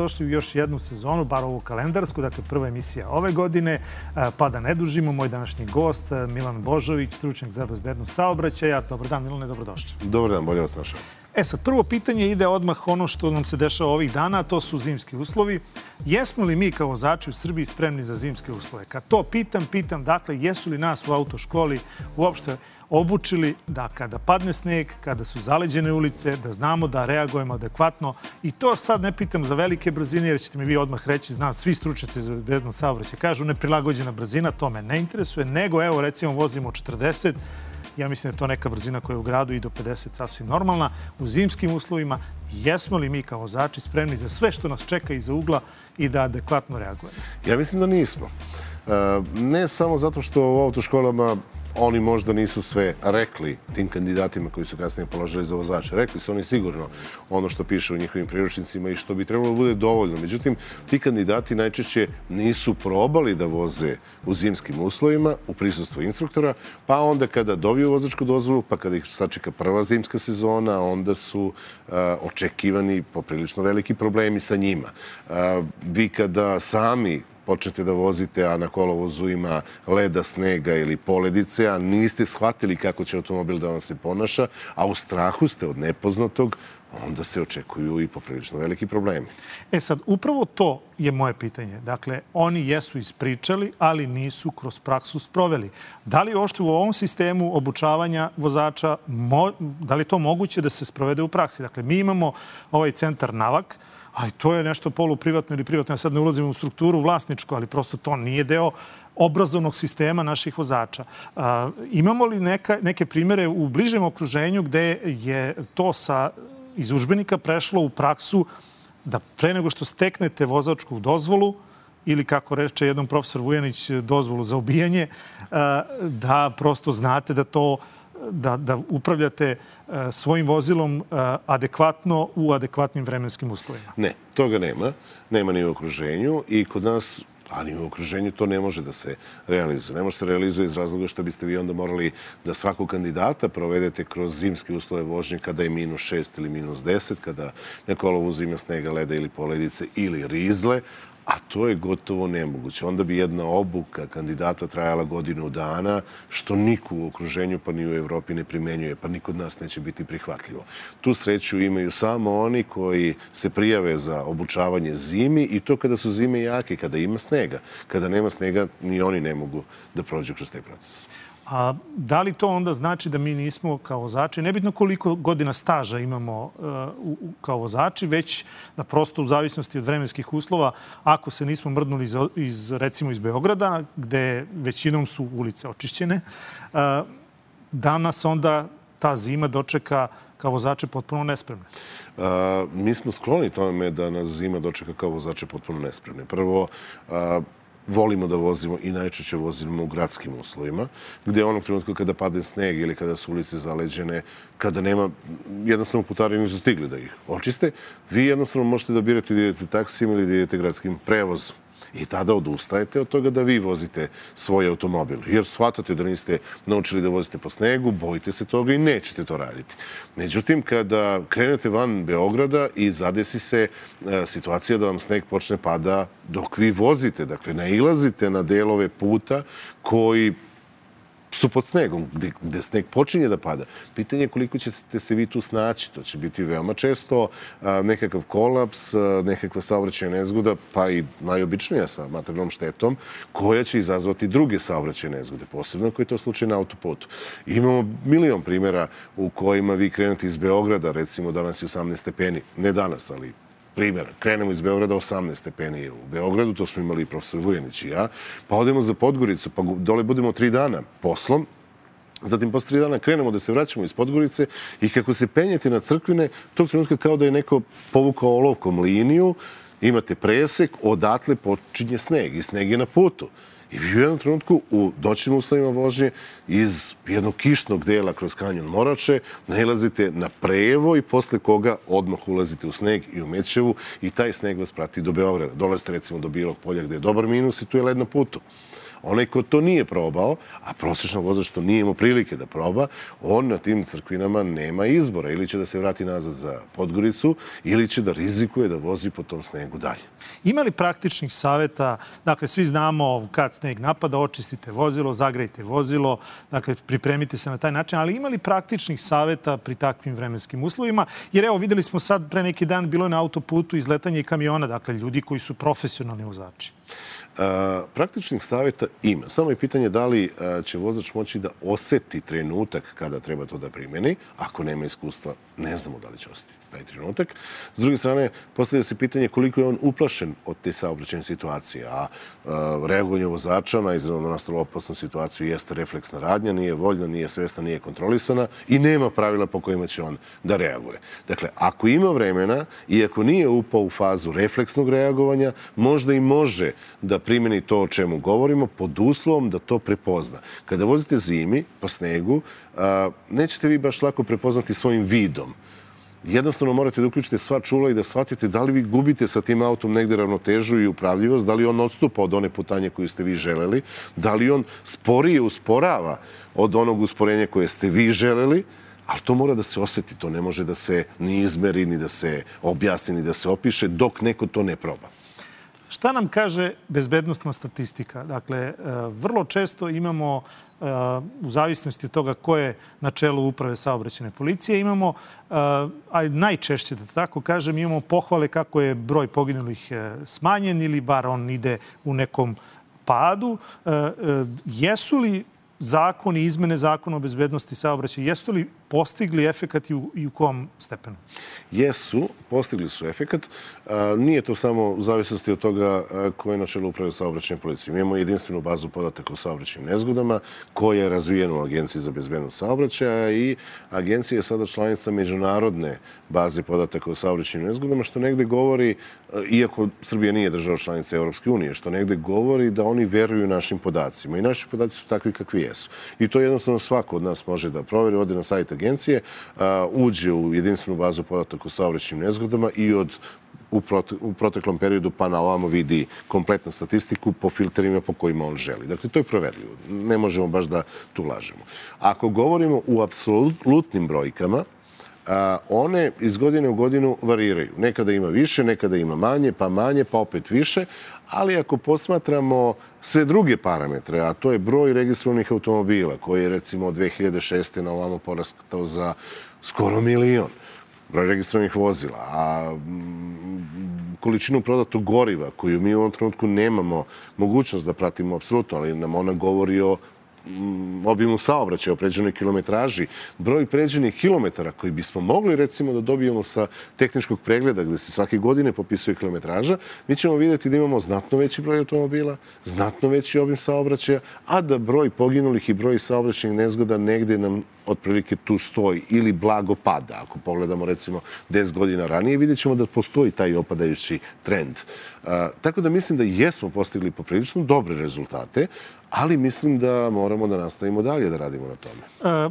Dobrodošli u još jednu sezonu, bar ovu kalendarsku, dakle prva emisija ove godine. Pa da ne dužimo, moj današnji gost Milan Božović, stručnjak za bezbednost saobraćaja. Dobar dan, Milane, dobrodošli. Dobar dan, bolje vas našao. E sad, prvo pitanje ide odmah ono što nam se dešava ovih dana, to su zimski uslovi. Jesmo li mi kao vozači u Srbiji spremni za zimske uslove? Kad to pitam, pitam, dakle, jesu li nas u autoškoli uopšte obučili da kada padne sneg, kada su zaleđene ulice, da znamo da reagujemo adekvatno. I to sad ne pitam za velike brzine, jer ćete mi vi odmah reći, znam, svi stručnjaci za bezbednost saobraćaja kažu neprilagođena brzina, to me ne interesuje, nego evo recimo vozimo 40, ja mislim da je to neka brzina koja je u gradu i do 50 sasvim normalna. U zimskim uslovima jesmo li mi kao vozači spremni za sve što nas čeka iza ugla i da adekvatno reagujemo? Ja mislim da nismo. E, ne samo zato što u autoškolama oni možda nisu sve rekli tim kandidatima koji su kasnije položili za vozače. Rekli su oni sigurno ono što piše u njihovim priručnicima i što bi trebalo da bude dovoljno. Međutim, ti kandidati najčešće nisu probali da voze u zimskim uslovima, u prisustvu instruktora, pa onda kada dobiju vozačku dozvolu, pa kada ih sačeka prva zimska sezona, onda su očekivani poprilično veliki problemi sa njima. Vi kada sami počnete da vozite, a na kolovozu ima leda, snega ili poledice, a niste shvatili kako će automobil da vam se ponaša, a u strahu ste od nepoznatog, onda se očekuju i poprilično veliki problemi. E sad, upravo to je moje pitanje. Dakle, oni jesu ispričali, ali nisu kroz praksu sproveli. Da li ošte u ovom sistemu obučavanja vozača, mo, da li to moguće da se sprovede u praksi? Dakle, mi imamo ovaj centar NAVAK, ali to je nešto poluprivatno ili privatno. Ja sad ne ulazim u strukturu vlasničku, ali prosto to nije deo obrazovnog sistema naših vozača. A, imamo li neka, neke primere u bližem okruženju gde je to sa iz učbenika prešlo u praksu da pre nego što steknete vozačku dozvolu, ili kako reče jednom profesor Vujanić, dozvolu za ubijanje, da prosto znate da to da, da upravljate e, svojim vozilom e, adekvatno u adekvatnim vremenskim uslovima? Ne, toga nema. Nema ni u okruženju i kod nas ali u okruženju to ne može da se realizuje. Ne može se realizuje iz razloga što biste vi onda morali da svakog kandidata provedete kroz zimske uslove vožnje kada je minus 6 ili minus 10, kada na kolovu ima snega, leda ili poledice ili rizle, a to je gotovo nemoguće. Onda bi jedna obuka kandidata trajala godinu dana, što niko u okruženju pa ni u Evropi ne primenjuje, pa niko od nas neće biti prihvatljivo. Tu sreću imaju samo oni koji se prijave za obučavanje zimi i to kada su zime jake, kada ima snega. Kada nema snega, ni oni ne mogu da prođu kroz taj proces. A da li to onda znači da mi nismo kao vozači, nebitno koliko godina staža imamo uh, u, kao vozači, već da prosto u zavisnosti od vremenskih uslova, ako se nismo mrdnuli iz, iz recimo iz Beograda, gde većinom su ulice očišćene, uh, da onda ta zima dočeka kao vozače potpuno nespremne? Uh, mi smo skloni tome da nas zima dočeka kao vozače potpuno nespremne. Prvo, uh, volimo da vozimo i najčešće vozimo u gradskim uslovima, gde onog trenutka kada pade sneg ili kada su ulice zaleđene, kada nema, jednostavno putari nisu stigli da ih očiste, vi jednostavno možete da birate da idete taksijem ili da idete gradskim prevozom i tada odustajete od toga da vi vozite svoj automobil. Jer shvatate da niste naučili da vozite po snegu, bojite se toga i nećete to raditi. Međutim, kada krenete van Beograda i zadesi se e, situacija da vam sneg počne pada dok vi vozite, dakle, nailazite na delove puta koji su pod snegom, gde, gde sneg počinje da pada. Pitanje je koliko ćete se vi tu snaći. To će biti veoma često a, nekakav kolaps, a, nekakva saobraćajna nezgoda, pa i najobičnija sa materijalnom štetom, koja će izazvati druge saobraćajne nezgode, posebno ako je to slučaj na autoputu. Imamo milion primjera u kojima vi krenete iz Beograda, recimo danas je 18 stepeni, ne danas, ali primjer, krenemo iz Beograda 18 stepeni u Beogradu, to smo imali i profesor Vujanić i ja, pa odemo za Podgoricu, pa dole budemo tri dana poslom, Zatim, posle tri dana krenemo da se vraćamo iz Podgorice i kako se penjete na crkvine, tog trenutka kao da je neko povukao olovkom liniju, imate presek, odatle počinje sneg i sneg je na putu. I vi u jednom trenutku u doćim uslovima vožnje iz jednog kišnog dela kroz kanjon Morače nailazite na prevo i posle koga odmah ulazite u sneg i u Mećevu i taj sneg vas prati do Beograda. Dolazite recimo do Bilog polja gde je dobar minus i tu je led na putu. Onaj ko to nije probao, a prosječan vozač što nije imao prilike da proba, on na tim crkvinama nema izbora. Ili će da se vrati nazad za Podgoricu, ili će da rizikuje da vozi po tom snegu dalje. Ima li praktičnih saveta? Dakle, svi znamo kad sneg napada, očistite vozilo, zagrejte vozilo, dakle, pripremite se na taj način, ali ima li praktičnih saveta pri takvim vremenskim uslovima? Jer evo, videli smo sad pre neki dan, bilo je na autoputu izletanje kamiona, dakle, ljudi koji su profesionalni vozači. Praktičnih savjeta ima. Samo je pitanje da li će vozač moći da oseti trenutak kada treba to da primjeni. Ako nema iskustva, ne znamo da li će osetiti taj trenutak. S druge strane, postavlja se pitanje koliko je on uplašen od te saobraćene situacije. A, reagovanje vozača na iznenadno nastalu opasnu situaciju jeste refleksna radnja, nije voljna, nije svesna, nije kontrolisana i nema pravila po kojima će on da reaguje. Dakle, ako ima vremena i ako nije upao u fazu refleksnog reagovanja, možda i može da primjeni to o čemu govorimo pod uslovom da to prepozna. Kada vozite zimi po snegu, nećete vi baš lako prepoznati svojim vidom jednostavno morate da uključite sva čula i da shvatite da li vi gubite sa tim autom negde ravnotežu i upravljivost, da li on odstupa od one putanje koju ste vi želeli, da li on sporije usporava od onog usporenja koje ste vi želeli, ali to mora da se oseti, to ne može da se ni izmeri, ni da se objasni, ni da se opiše, dok neko to ne proba. Šta nam kaže bezbednostna statistika? Dakle, e, vrlo često imamo u zavisnosti od toga ko je na čelu uprave saobraćene policije, imamo, e, a najčešće da tako kažem, imamo pohvale kako je broj poginulih smanjen ili bar on ide u nekom padu. Jesu li zakoni, izmene zakona o bezbednosti saobraćaja, jesu li postigli efekat i u, i u kom stepenu? Jesu, postigli su efekat. Nije to samo u zavisnosti od toga ko je na čelu uprave saobraćajne policije. Mi imamo jedinstvenu bazu podataka o saobraćajnim nezgodama koja je razvijena u Agenciji za bezbednost saobraćaja i agencija je sada članica međunarodne baze podataka o saobraćajnim nezgodama, što negde govori, iako Srbija nije država članica Europske unije, što negde govori da oni veruju našim podacima. I naši podaci su takvi kakvi jesu. I to jednostavno svako od nas može da proveri, ode na sajt agencije, uđe u jedinstvenu bazu podataka o saobraćajnim nezgodama i od u proteklom periodu pa na ovamo vidi kompletnu statistiku po filterima po kojima on želi. Dakle, to je proverljivo. Ne možemo baš da tu lažemo. Ako govorimo u apsolutnim brojkama, a, one iz godine u godinu variraju. Nekada ima više, nekada ima manje, pa manje, pa opet više, ali ako posmatramo sve druge parametre, a to je broj registrovanih automobila, koji je recimo od 2006. na ovamo porastao za skoro milion, broj registrovanih vozila, a mm, količinu prodatog goriva koju mi u ovom trenutku nemamo mogućnost da pratimo apsolutno, ali nam ona govori o obimu saobraćaja, o pređenoj kilometraži, broj pređenih kilometara koji bismo mogli recimo da dobijemo sa tehničkog pregleda gde se svake godine popisuje kilometraža, mi ćemo vidjeti da imamo znatno veći broj automobila, znatno veći obim saobraćaja, a da broj poginulih i broj saobraćajnih nezgoda negde nam otprilike tu stoji ili blago pada. Ako pogledamo recimo 10 godina ranije, vidjet ćemo da postoji taj opadajući trend. A, tako da mislim da jesmo postigli poprilično dobre rezultate, ali mislim da moramo da nastavimo dalje da radimo na tome. E,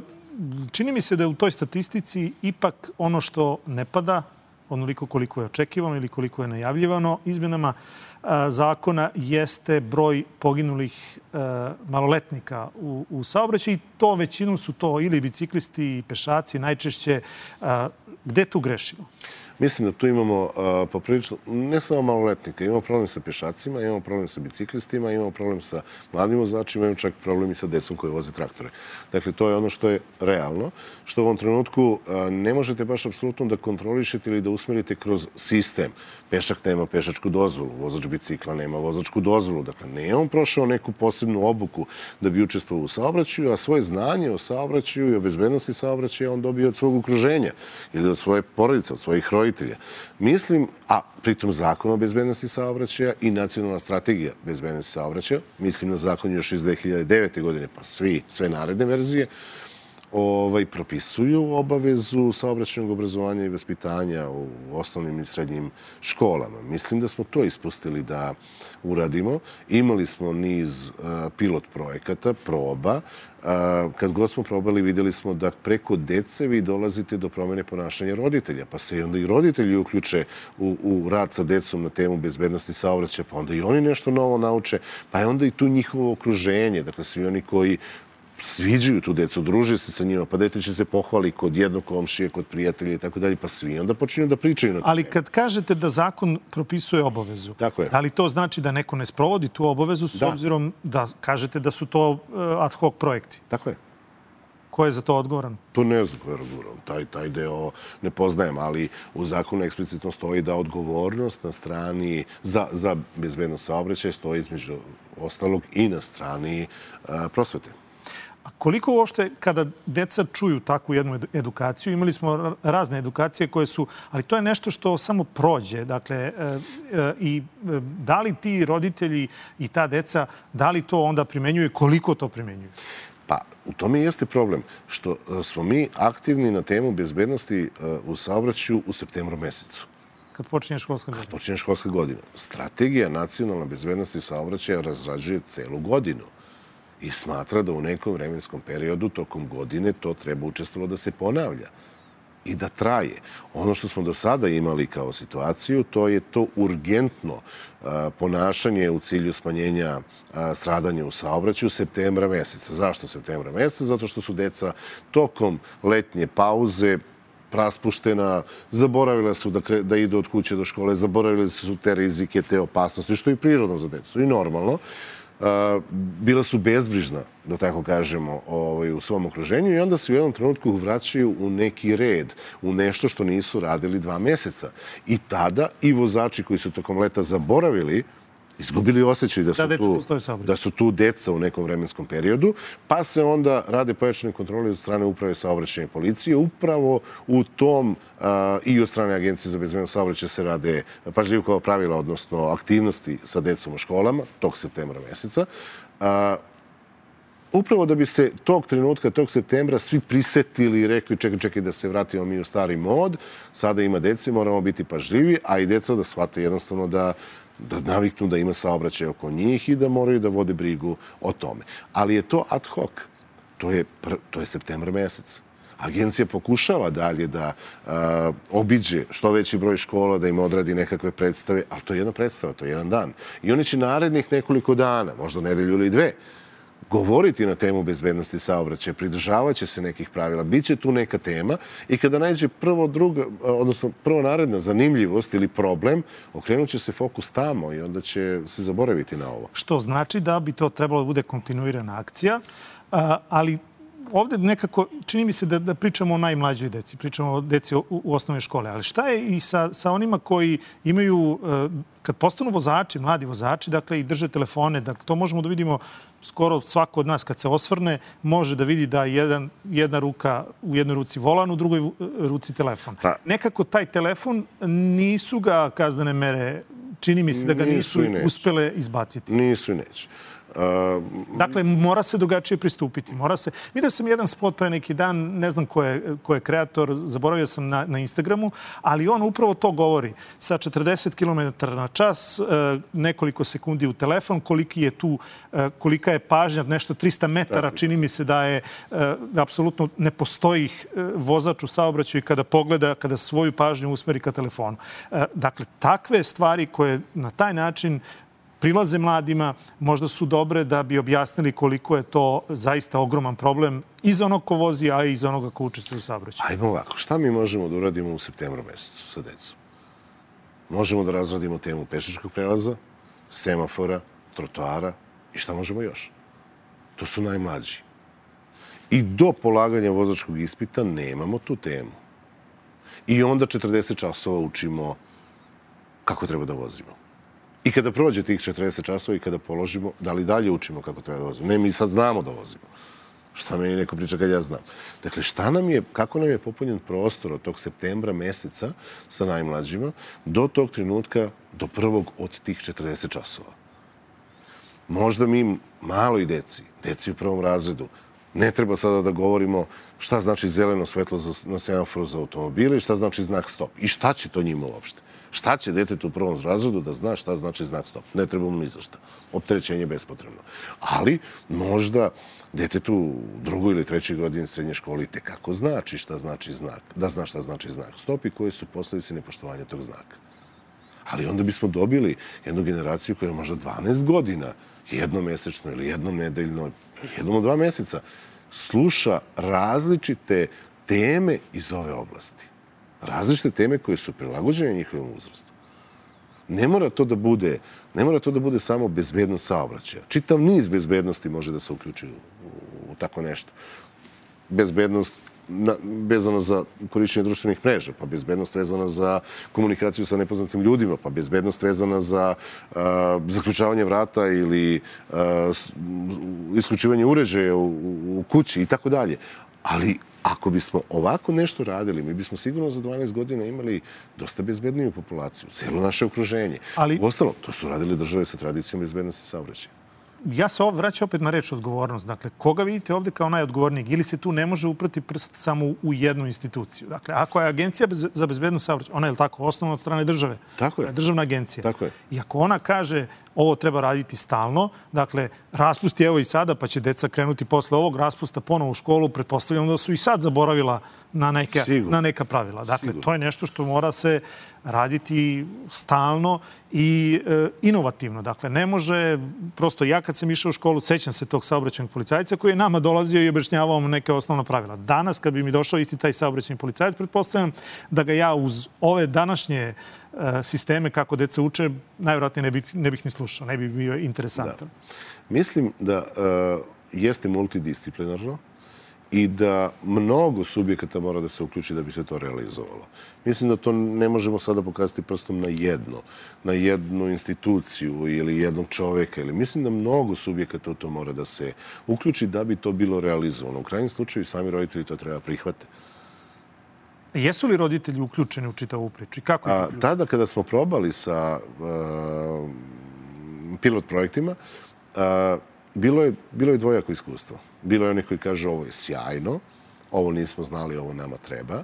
čini mi se da je u toj statistici ipak ono što ne pada, onoliko koliko je očekivano ili koliko je najavljivano izmenama e, zakona, jeste broj poginulih maloletnika u, u saobraćaju i to većinom su to ili biciklisti i pešaci najčešće. Gde tu grešimo? Mislim da tu imamo uh, poprilično, ne samo maloletnika, imamo problem sa pešacima, imamo problem sa biciklistima, imamo problem sa mladim vozačima, imamo čak problem i sa decom koji voze traktore. Dakle, to je ono što je realno, što u ovom trenutku uh, ne možete baš apsolutno da kontrolišete ili da usmerite kroz sistem. Pešak nema pešačku dozvolu, vozač bicikla nema vozačku dozvolu. Dakle, ne on prošao neku posebnu obuku da bi učestvovao u saobraćaju, a svoje znanje o saobraćaju i o bezbednosti saobraćaja on dobio od svog okruženja ili od svoje porodice, od svojih roditelja. Mislim, a pritom zakon o bezbednosti saobraćaja i nacionalna strategija bezbednosti saobraćaja, mislim na zakon još iz 2009. godine, pa svi, sve naredne verzije, ovaj, propisuju obavezu saobraćenog obrazovanja i vaspitanja u osnovnim i srednjim školama. Mislim da smo to ispustili da uradimo. Imali smo niz uh, pilot projekata, proba. Uh, kad god smo probali, videli smo da preko dece vi dolazite do promene ponašanja roditelja, pa se onda i roditelji uključe u, u rad sa decom na temu bezbednosti saobraćaja, pa onda i oni nešto novo nauče, pa je onda i tu njihovo okruženje, dakle svi oni koji sviđaju tu decu, druže se sa njima, pa dete će se pohvali kod jednog komšije, kod prijatelja i tako dalje, pa svi onda počinju da pričaju na Ali kad kažete da zakon propisuje obavezu, Tako je. da li to znači da neko ne sprovodi tu obavezu s Da. obzirom da kažete da su to uh, ad hoc projekti? Tako je. Ko je za to odgovoran? To ne znam ko je odgovoran. Taj, taj deo ne poznajem, ali u zakonu eksplicitno stoji da odgovornost na strani za, za bezbednost saobraćaja stoji između ostalog i na strani a, prosvete. A koliko uopšte kada deca čuju takvu jednu edu- edukaciju, imali smo ra- razne edukacije koje su, ali to je nešto što samo prođe. Dakle, e, e, i e, da li ti roditelji i ta deca, da li to onda primenjuju koliko to primenjuju? Pa, u tome jeste problem, što smo mi aktivni na temu bezbednosti u saobraćaju u septembru mesecu. Kad počinje školska godina? Počinje školska godina. Strategija nacionalne bezbednosti saobraćaja razrađuje celu godinu i smatra da u nekom vremenskom periodu tokom godine to treba učestvalo da se ponavlja i da traje. Ono što smo do sada imali kao situaciju, to je to urgentno ponašanje u cilju smanjenja stradanja u saobraćaju septembra meseca. Zašto septembra meseca? Zato što su deca tokom letnje pauze praspuštena, zaboravila su da, kre, da idu od kuće do škole, zaboravili su te rizike, te opasnosti, što je prirodno za decu i normalno. Uh, bila su bezbrižna, da tako kažemo, ovaj, u svom okruženju i onda se u jednom trenutku vraćaju u neki red, u nešto što nisu radili dva meseca. I tada i vozači koji su tokom leta zaboravili izgubili osjećaj da su, Da tu, da su tu deca u nekom vremenskom periodu, pa se onda rade pojačane kontrole od strane uprave saobraćajne policije. Upravo u tom a, i od strane Agencije za bezbednost saobraćaja se rade pažljivkova pravila, odnosno aktivnosti sa decom u školama tog septembra meseca. A, upravo da bi se tog trenutka, tog septembra, svi prisetili i rekli čekaj, čekaj da se vratimo mi u stari mod, sada ima dece, moramo biti pažljivi, a i deca da shvate jednostavno da da naviknu da ima saobraćaj oko njih i da moraju da vode brigu o tome. Ali je to ad hoc. To je, pr, to je septembar mesec. Agencija pokušava dalje da a, obiđe što veći broj škola, da im odradi nekakve predstave, ali to je jedna predstava, to je jedan dan. I oni će narednih nekoliko dana, možda nedelju ili dve, govoriti na temu bezbednosti saobraćaja, pridržavaće se nekih pravila, bit će tu neka tema i kada nađe prvo druga, odnosno prvo naredna zanimljivost ili problem, okrenut će se fokus tamo i onda će se zaboraviti na ovo. Što znači da bi to trebalo da bude kontinuirana akcija, ali ovde nekako čini mi se da, da pričamo o najmlađoj deci, pričamo o deci u, u osnovnoj škole, ali šta je i sa, sa onima koji imaju, e, kad postanu vozači, mladi vozači, dakle i drže telefone, dakle to možemo da vidimo skoro svako od nas kad se osvrne može da vidi da jedan, jedna ruka u jednoj ruci volan, u drugoj vu- ruci telefon. Pa- Nekako taj telefon nisu ga kaznene mere, čini mi se da ga Nisu nisu, uspele izbaciti. Nisu i neće. Dakle, mora se drugačije pristupiti. Mora se... Video sam jedan spot pre neki dan, ne znam ko je, ko je kreator, zaboravio sam na, na Instagramu, ali on upravo to govori. Sa 40 km na čas, e, nekoliko sekundi u telefon, koliki je tu, e, kolika je pažnja, nešto 300 metara, čini mi se da je, e, da apsolutno ne postoji vozač u saobraćaju kada pogleda, kada svoju pažnju usmeri ka telefonu. Dakle, takve stvari koje na taj način prilaze mladima, možda su dobre da bi objasnili koliko je to zaista ogroman problem i za onog ko vozi, a i za onoga ko učestvuje u saobraćaju. ajmo ovako, šta mi možemo da uradimo u septembru mesecu sa decom? Možemo da razradimo temu pešačkog prelaza, semafora, trotoara i šta možemo još? To su najmlađi. I do polaganja vozačkog ispita nemamo tu temu. I onda 40 časova učimo kako treba da vozimo. I kada prođe tih 40 časova i kada položimo, da li dalje učimo kako treba da vozimo? Ne, mi sad znamo da vozimo. Šta meni neko priča kad ja znam? Dakle, šta nam je, kako nam je popunjen prostor od tog septembra meseca sa najmlađima do tog trenutka, do prvog od tih 40 časova? Možda mi maloj deci, deci u prvom razredu, Ne treba sada da govorimo šta znači zeleno svetlo za, na semaforu za automobile i šta znači znak stop. I šta će to njima uopšte? Šta će detetu u prvom razredu da zna šta znači znak stop? Ne treba mu ni za šta. Je bespotrebno. Ali možda detetu u drugoj ili trećoj godini srednje škole te kako znači šta znači znak, da zna šta znači znak stop i koje su posledice nepoštovanja tog znaka. Ali onda bismo dobili jednu generaciju koja je možda 12 godina, jednomesečno ili jednom nedeljno, jednom od dva meseca, sluša različite teme iz ove oblasti. Različite teme koje su prilagođene njihovom uzrastu. Ne mora to da bude, ne mora to da bude samo bezbednost saobraćaja. Čitav niz bezbednosti može da se uključi u, u, u tako nešto. Bezbednost na, vezana za korišćenje društvenih mreža, pa bezbednost vezana za komunikaciju sa nepoznatim ljudima, pa bezbednost vezana za a, zaključavanje vrata ili a, isključivanje uređaja u, u kući i tako dalje. Ali ako bismo ovako nešto radili, mi bismo sigurno za 12 godina imali dosta bezbedniju populaciju, celo naše okruženje. Ali... U ostalom, to su radili države sa tradicijom bezbednosti saobraćaja ja se ovo vraćam opet na reč odgovornost. Dakle, koga vidite ovde kao najodgovornijeg? Ili se tu ne može uprati prst samo u jednu instituciju? Dakle, ako je agencija za bezbednost saobraćaja, ona je tako osnovna od strane države? Tako je. Državna agencija. Tako je. I ako ona kaže ovo treba raditi stalno, dakle, raspusti evo i sada, pa će deca krenuti posle ovog raspusta ponovo u školu, pretpostavljam da su i sad zaboravila na neka, Sigur. na neka pravila. Dakle, Sigur. to je nešto što mora se raditi stalno i e, inovativno. Dakle, ne može, prosto ja kad sam išao u školu, sećam se tog saobraćajnog policajca koji je nama dolazio i objašnjavao neke osnovna pravila. Danas, kad bi mi došao isti taj saobraćajni policajac, pretpostavljam da ga ja uz ove današnje e, sisteme kako deca uče, najvjerojatnije ne bih, ne bih ni slušao, ne bi bio interesantan. Da. Mislim da uh, jeste multidisciplinarno, i da mnogo subjekata mora da se uključi da bi se to realizovalo. Mislim da to ne možemo sada pokazati prstom na jedno, na jednu instituciju ili jednog čoveka. Ili mislim da mnogo subjekata u to mora da se uključi da bi to bilo realizovano. U krajnjem slučaju sami roditelji to treba prihvate. Jesu li roditelji uključeni u čitavu priču? Kako A, tada kada smo probali sa uh, pilot projektima, uh, bilo je, bilo je dvojako iskustvo. Bilo je onih koji kažu ovo je sjajno, ovo nismo znali, ovo nama treba.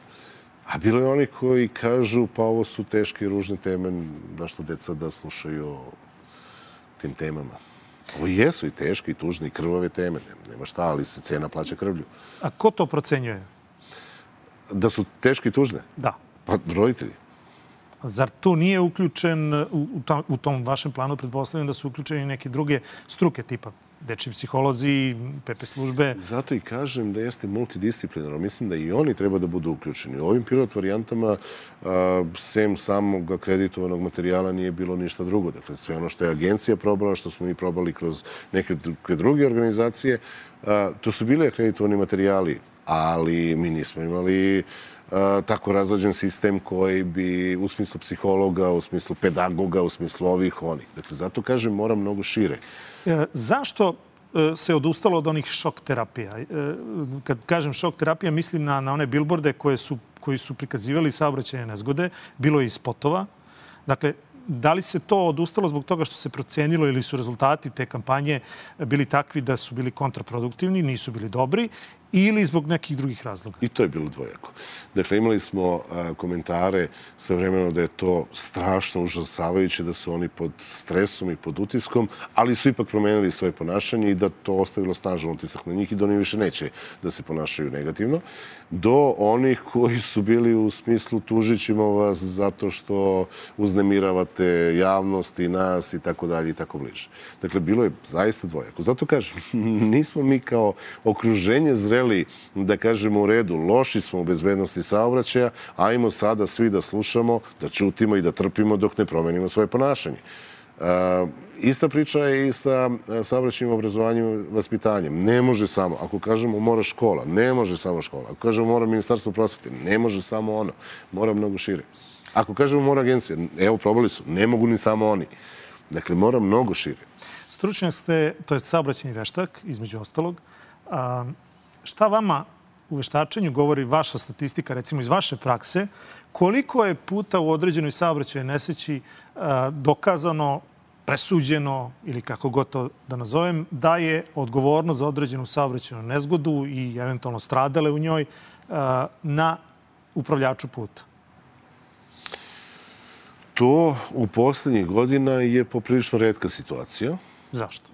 A bilo je onih koji kažu pa ovo su teške i ružne teme, da što deca da slušaju o tim temama. Ovo jesu i teške i tužne i krvave teme. Nema šta, ali se cena plaća krvlju. A ko to procenjuje? Da su teške i tužne? Da. Pa roditelji. Zar to nije uključen u, u tom vašem planu? Pretpostavljam da su uključeni neke druge struke tipa dečji psiholozi, PP službe. Zato i kažem da jeste multidisciplinarno. Mislim da i oni treba da budu uključeni. U ovim pilot varijantama, sem samog akreditovanog materijala, nije bilo ništa drugo. Dakle, sve ono što je agencija probala, što smo mi probali kroz neke druge organizacije, to su bili akreditovani materijali, ali mi nismo imali tako razrađen sistem koji bi u smislu psihologa, u smislu pedagoga, u smislu ovih onih. Dakle, zato kažem, mora mnogo šire. E, zašto e, se odustalo od onih šok terapija? E, kad kažem šok terapija, mislim na, na one bilborde koje su, koji su prikazivali saobraćajne nezgode. Bilo je i spotova. Dakle, da li se to odustalo zbog toga što se procenilo ili su rezultati te kampanje bili takvi da su bili kontraproduktivni, nisu bili dobri ili zbog nekih drugih razloga? I to je bilo dvojako. Dakle, imali smo a, komentare sve vremeno da je to strašno užasavajuće, da su oni pod stresom i pod utiskom, ali su ipak promenili svoje ponašanje i da to ostavilo snažan utisak na njih i da oni više neće da se ponašaju negativno, do onih koji su bili u smislu tužit ćemo vas zato što uznemiravate javnost i nas i tako dalje i tako bliže. Dakle, bilo je zaista dvojako. Zato kažem, nismo mi kao okruženje zreli da kažemo u redu, loši smo u bezbednosti saobraćaja, ajmo sada svi da slušamo, da čutimo i da trpimo dok ne promenimo svoje ponašanje. E, ista priča je i sa e, saobraćajnim obrazovanjem i vaspitanjem. Ne može samo, ako kažemo mora škola, ne može samo škola. Ako kažemo mora ministarstvo prosvete, ne može samo ono. Mora mnogo šire. Ako kažemo mora agencija, evo probali su, ne mogu ni samo oni. Dakle, mora mnogo šire. Stručnjak ste, to je saobraćeni veštak, između ostalog. A, šta vama u veštačenju govori vaša statistika, recimo iz vaše prakse, koliko je puta u određenoj saobraćaju neseći dokazano presuđeno ili kako god to da nazovem, da je odgovornost za određenu saobraćenu nezgodu i eventualno stradale u njoj na upravljaču puta? To u poslednjih godina je poprilično redka situacija. Zašto?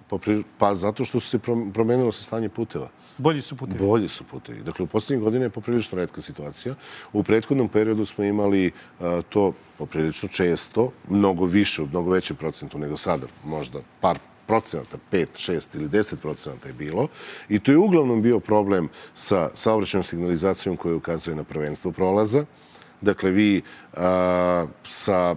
Pa zato što se promenilo se stanje puteva. Bolji su putevi? Bolji su putevi. Dakle, u poslednjih godina je poprilično redka situacija. U prethodnom periodu smo imali a, to poprilično često, mnogo više, u mnogo većem procentu nego sada, možda par procenata, 5, 6 ili 10 procenata je bilo. I to je uglavnom bio problem sa saobraćenom signalizacijom koja ukazuje na prvenstvo prolaza. Dakle, vi a, sa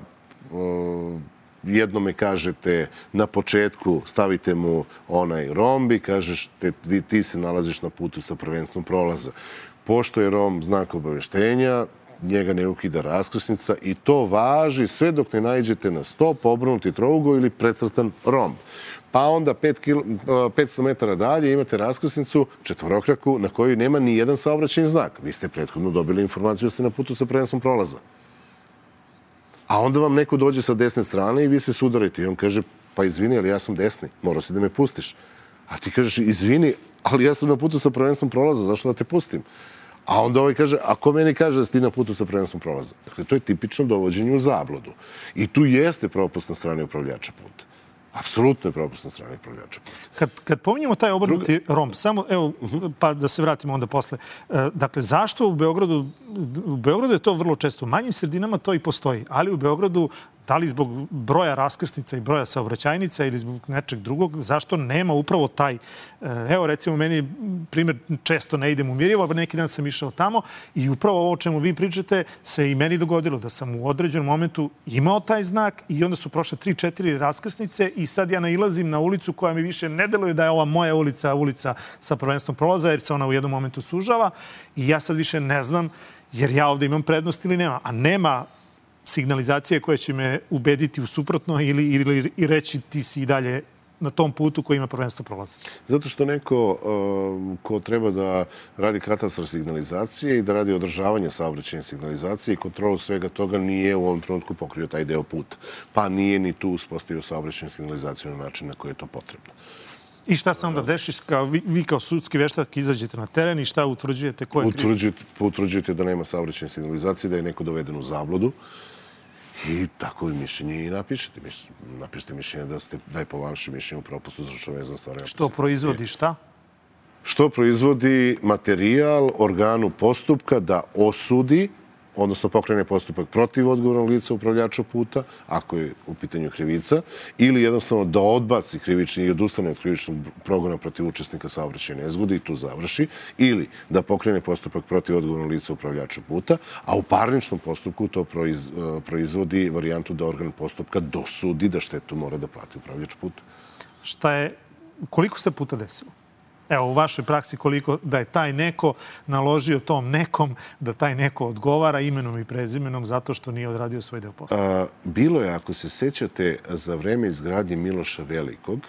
jednome kažete na početku stavite mu onaj romb i kažeš te, vi, ti se nalaziš na putu sa prvenstvom prolaza. Pošto je rom znak obaveštenja, njega ne ukida raskrsnica i to važi sve dok ne najđete na stop, obrnuti trougo ili precrtan romb. Pa onda 5 kilo, 500 metara dalje imate raskrsnicu četvorokraku na kojoj nema ni jedan saobraćajni znak. Vi ste prethodno dobili informaciju da ste na putu sa prvenstvom prolaza. A onda vam neko dođe sa desne strane i vi se sudarite. I on kaže, pa izvini, ali ja sam desni, morao si da me pustiš. A ti kažeš, izvini, ali ja sam na putu sa prvenstvom prolaza, zašto da te pustim? A onda ovaj kaže, ako meni kaže da si ti na putu sa prvenstvom prolaza? Dakle, to je tipično dovođenje u zablodu. I tu jeste propust na strani upravljača puta. Apsolutno je propust na strani upravljača. Kad, kad pominjemo taj obrnuti Druga... romb, samo, evo, uh -huh. pa da se vratimo onda posle. E, dakle, zašto u Beogradu, u Beogradu je to vrlo često, u manjim sredinama to i postoji, ali u Beogradu da li zbog broja raskrsnica i broja saobraćajnica ili zbog nečeg drugog, zašto nema upravo taj, e, evo recimo meni primjer, često ne idem u Mirjevo, neki dan sam išao tamo i upravo ovo o čemu vi pričate se i meni dogodilo da sam u određenom momentu imao taj znak i onda su prošle 3-4 raskrsnice i sad ja nailazim na ulicu koja mi više ne deluje da je ova moja ulica, ulica sa prvenstvom prolaza jer se ona u jednom momentu sužava i ja sad više ne znam jer ja ovde imam prednost ili nema. A nema signalizacije koje će me ubediti u suprotno ili, ili i reći ti si i dalje na tom putu koji ima prvenstvo prolaza? Zato što neko uh, ko treba da radi katastar signalizacije i da radi održavanje saobraćajne signalizacije i kontrolu svega toga nije u ovom trenutku pokrio taj deo puta. Pa nije ni tu uspostavio saobraćajnu signalizaciju na način na koji je to potrebno. I šta se onda deši? Kao, vi, vi kao sudski veštak izađete na teren i šta utvrđujete? Ko je utvrđujete, utvrđujete da nema saobraćajne signalizacije, da je neko doveden u zabludu. I tako mišljenje i napišete. Napišete mišljenje da, ste, da je po vašem mišljenju propust uzročno vezan stvarno. Što proizvodi šta? Što proizvodi materijal organu postupka da osudi odnosno pokrene postupak protiv odgovornog lica upravljača puta, ako je u pitanju krivica, ili jednostavno da odbaci krivični i odustane od krivičnog progona protiv učesnika saobraćaja nezgode i tu završi, ili da pokrene postupak protiv odgovornog lica upravljača puta, a u parničnom postupku to e, proizvodi varijantu da organ postupka dosudi da štetu mora da plati upravljač puta. Šta je, koliko ste puta desilo? Evo, u vašoj praksi koliko da je taj neko naložio tom nekom da taj neko odgovara imenom i prezimenom zato što nije odradio svoj deo posla? A, bilo je, ako se sećate, za vreme izgradnje Miloša Velikog,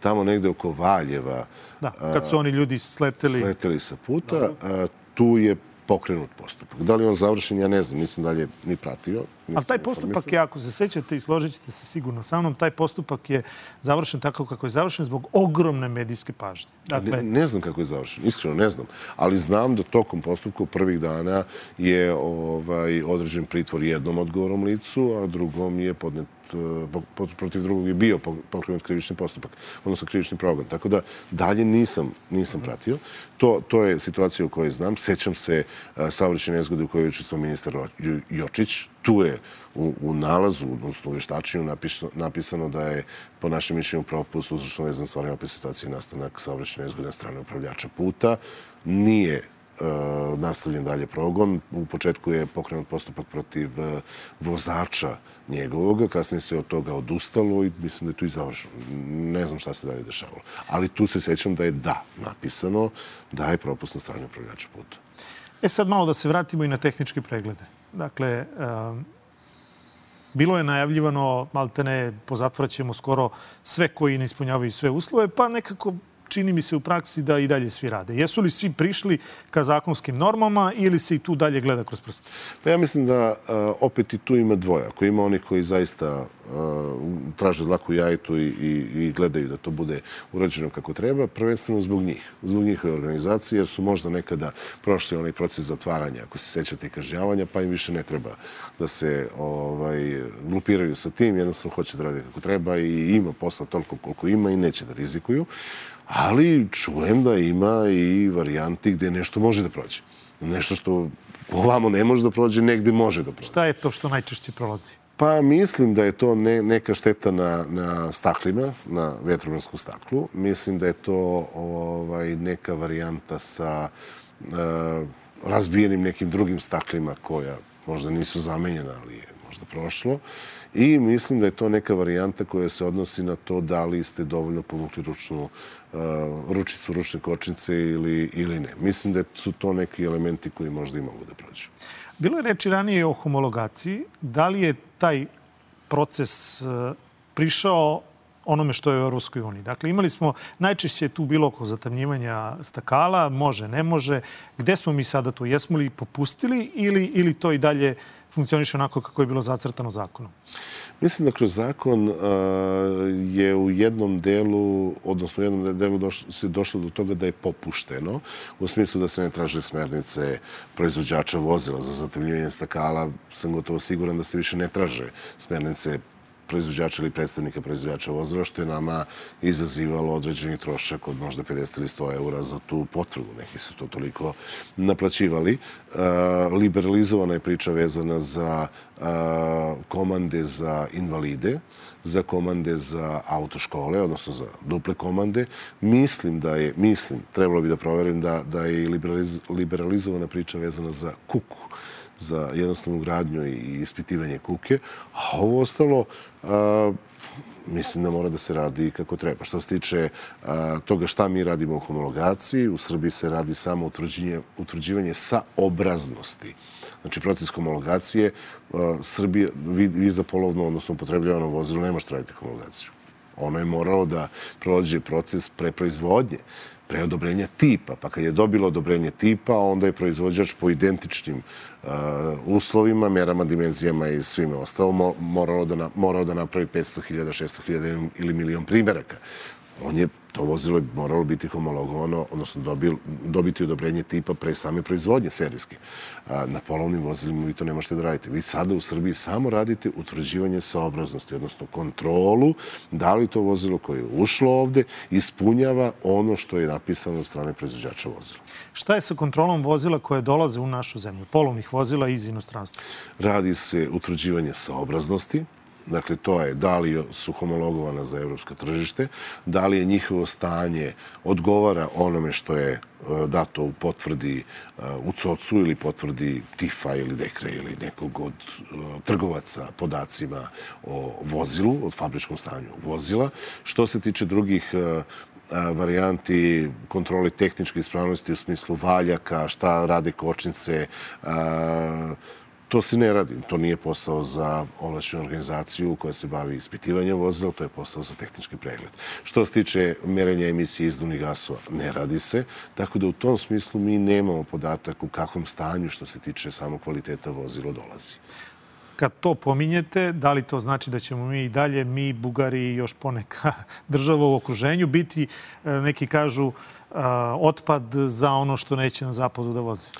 tamo negde oko Valjeva... Da, kad su oni ljudi sleteli... Sleteli sa puta, a, tu je pokrenut postupak. Da li on završen, ja ne znam, nisam dalje ni pratio. Ali taj postupak je, ako se sećate i složit ćete se sigurno sa mnom, taj postupak je završen tako kako je završen zbog ogromne medijske pažnje. Dakle... Ne, ne znam kako je završen, iskreno ne znam. Ali znam da tokom postupka prvih dana je ovaj, određen pritvor jednom odgovorom licu, a drugom je podnet e, protiv drugog je bio pokrenut krivični postupak, odnosno krivični progon. Tako da dalje nisam, nisam pratio. To, to je situacija u kojoj znam. Sećam se e, saobraćene nezgode u kojoj je učestvovao ministar Jočić. Tu je u, u nalazu, odnosno u veštačenju napisano, napisano da je po našem mišljenju propust uzročno vezan stvarima opet situacije nastanak saobraćene nezgode na strane upravljača puta. Nije e, nastavljen dalje progon. U početku je pokrenut postupak protiv e, vozača njegovog, kasnije se od toga odustalo i mislim da je tu i završeno. Ne znam šta se dalje dešavalo. Ali tu se sećam da je da napisano da je propust na strane upravljača puta. E sad malo da se vratimo i na tehničke preglede. Dakle, bilo je najavljivano, maltene, pozatvraćemo skoro sve koji ne ispunjavaju sve uslove, pa nekako čini mi se u praksi da i dalje svi rade. Jesu li svi prišli ka zakonskim normama ili se i tu dalje gleda kroz prste? Pa ja mislim da opet i tu ima dvoja. Ako ima onih koji zaista traže dlaku jajitu i, i, i gledaju da to bude urađeno kako treba, prvenstveno zbog njih, zbog njihove organizacije, jer su možda nekada prošli onaj proces zatvaranja, ako se sećate i kažnjavanja, pa im više ne treba da se ovaj, glupiraju sa tim, jednostavno hoće da rade kako treba i ima posla toliko koliko ima i neće da rizikuju. Ali čujem da ima i varijanti gde nešto može da prođe. Nešto što ovamo ne može da prođe, negde može da prođe. Šta je to što najčešće prolazi? Pa mislim da je to ne, neka šteta na, na staklima, na vetrobranskom staklu. Mislim da je to ovaj, neka varijanta sa e, razbijenim nekim drugim staklima koja možda nisu zamenjena, ali je možda prošlo. I mislim da je to neka varijanta koja se odnosi na to da li ste dovoljno povukli ručnu, ručicu, ručne kočnice ili, ili ne. Mislim da su to neki elementi koji možda i mogu da prođu. Bilo je reči ranije o homologaciji. Da li je taj proces uh, prišao onome što je u Europskoj uniji. Dakle, imali smo najčešće tu bilo oko zatamnjivanja stakala, može, ne može. Gde smo mi sada tu? Jesmo li popustili ili, ili to i dalje funkcioniše onako kako je bilo zacrtano zakonom? Mislim da kroz zakon je u jednom delu, odnosno u jednom delu došlo, se došlo do toga da je popušteno, u smislu da se ne traže smernice proizvođača vozila za zatemljivanje stakala. Sam gotovo siguran da se više ne traže smernice proizvođača ili predstavnika proizvođača vozila, što je nama izazivalo određeni trošak od možda 50 ili 100 eura za tu potvrdu. Neki su to toliko naplaćivali. E, liberalizovana je priča vezana za e, komande za invalide, za komande za autoškole, odnosno za duple komande. Mislim da je, mislim, trebalo bi da proverim da, da je liberalizovana priča vezana za kuku za jednostavnu gradnju i ispitivanje kuke, a ovo ostalo a, mislim da mora da se radi kako treba. Što se tiče a, toga šta mi radimo u homologaciji, u Srbiji se radi samo utvrđivanje, utvrđivanje sa obraznosti. Znači, proces homologacije, a, Srbija, vi, vi za polovno, odnosno upotrebljavano vozilo, ne možete raditi homologaciju. Ono je moralo da prođe proces preproizvodnje pre odobrenja tipa. Pa kad je dobilo odobrenje tipa, onda je proizvođač po identičnim uh, uslovima, merama, dimenzijama i svime ostalo morao da, morao da napravi 500.000, 600.000 ili milion primjeraka. On je to vozilo je moralo biti homologovano, odnosno dobil, dobiti odobrenje tipa pre same proizvodnje serijske. Na polovnim vozilima vi to ne možete da radite. Vi sada u Srbiji samo radite utvrđivanje saobraznosti, odnosno kontrolu da li to vozilo koje je ušlo ovde ispunjava ono što je napisano od strane proizvođača vozila. Šta je sa kontrolom vozila koje dolaze u našu zemlju, polovnih vozila iz inostranstva? Radi se utvrđivanje saobraznosti, Dakle, to je da li su homologovana za evropsko tržište, da li je njihovo stanje odgovara onome što je e, dato u potvrdi e, u COC-u ili potvrdi TIFA ili DEKRE ili nekog od e, trgovaca podacima o vozilu, od fabričkom stanju vozila. Što se tiče drugih varijanti kontroli tehničke ispravnosti u smislu valjaka, šta rade kočnice, To se ne radi. To nije posao za ovlašćenu organizaciju koja se bavi ispitivanjem vozila, to je posao za tehnički pregled. Što se tiče merenja emisije izduvnih gasova, ne radi se. Tako da u tom smislu mi nemamo podatak u kakvom stanju što se tiče samo kvaliteta vozila dolazi. Kad to pominjete, da li to znači da ćemo mi i dalje, mi, Bugari i još poneka država u okruženju, biti, e, neki kažu, otpad za ono što neće na zapadu da vozi?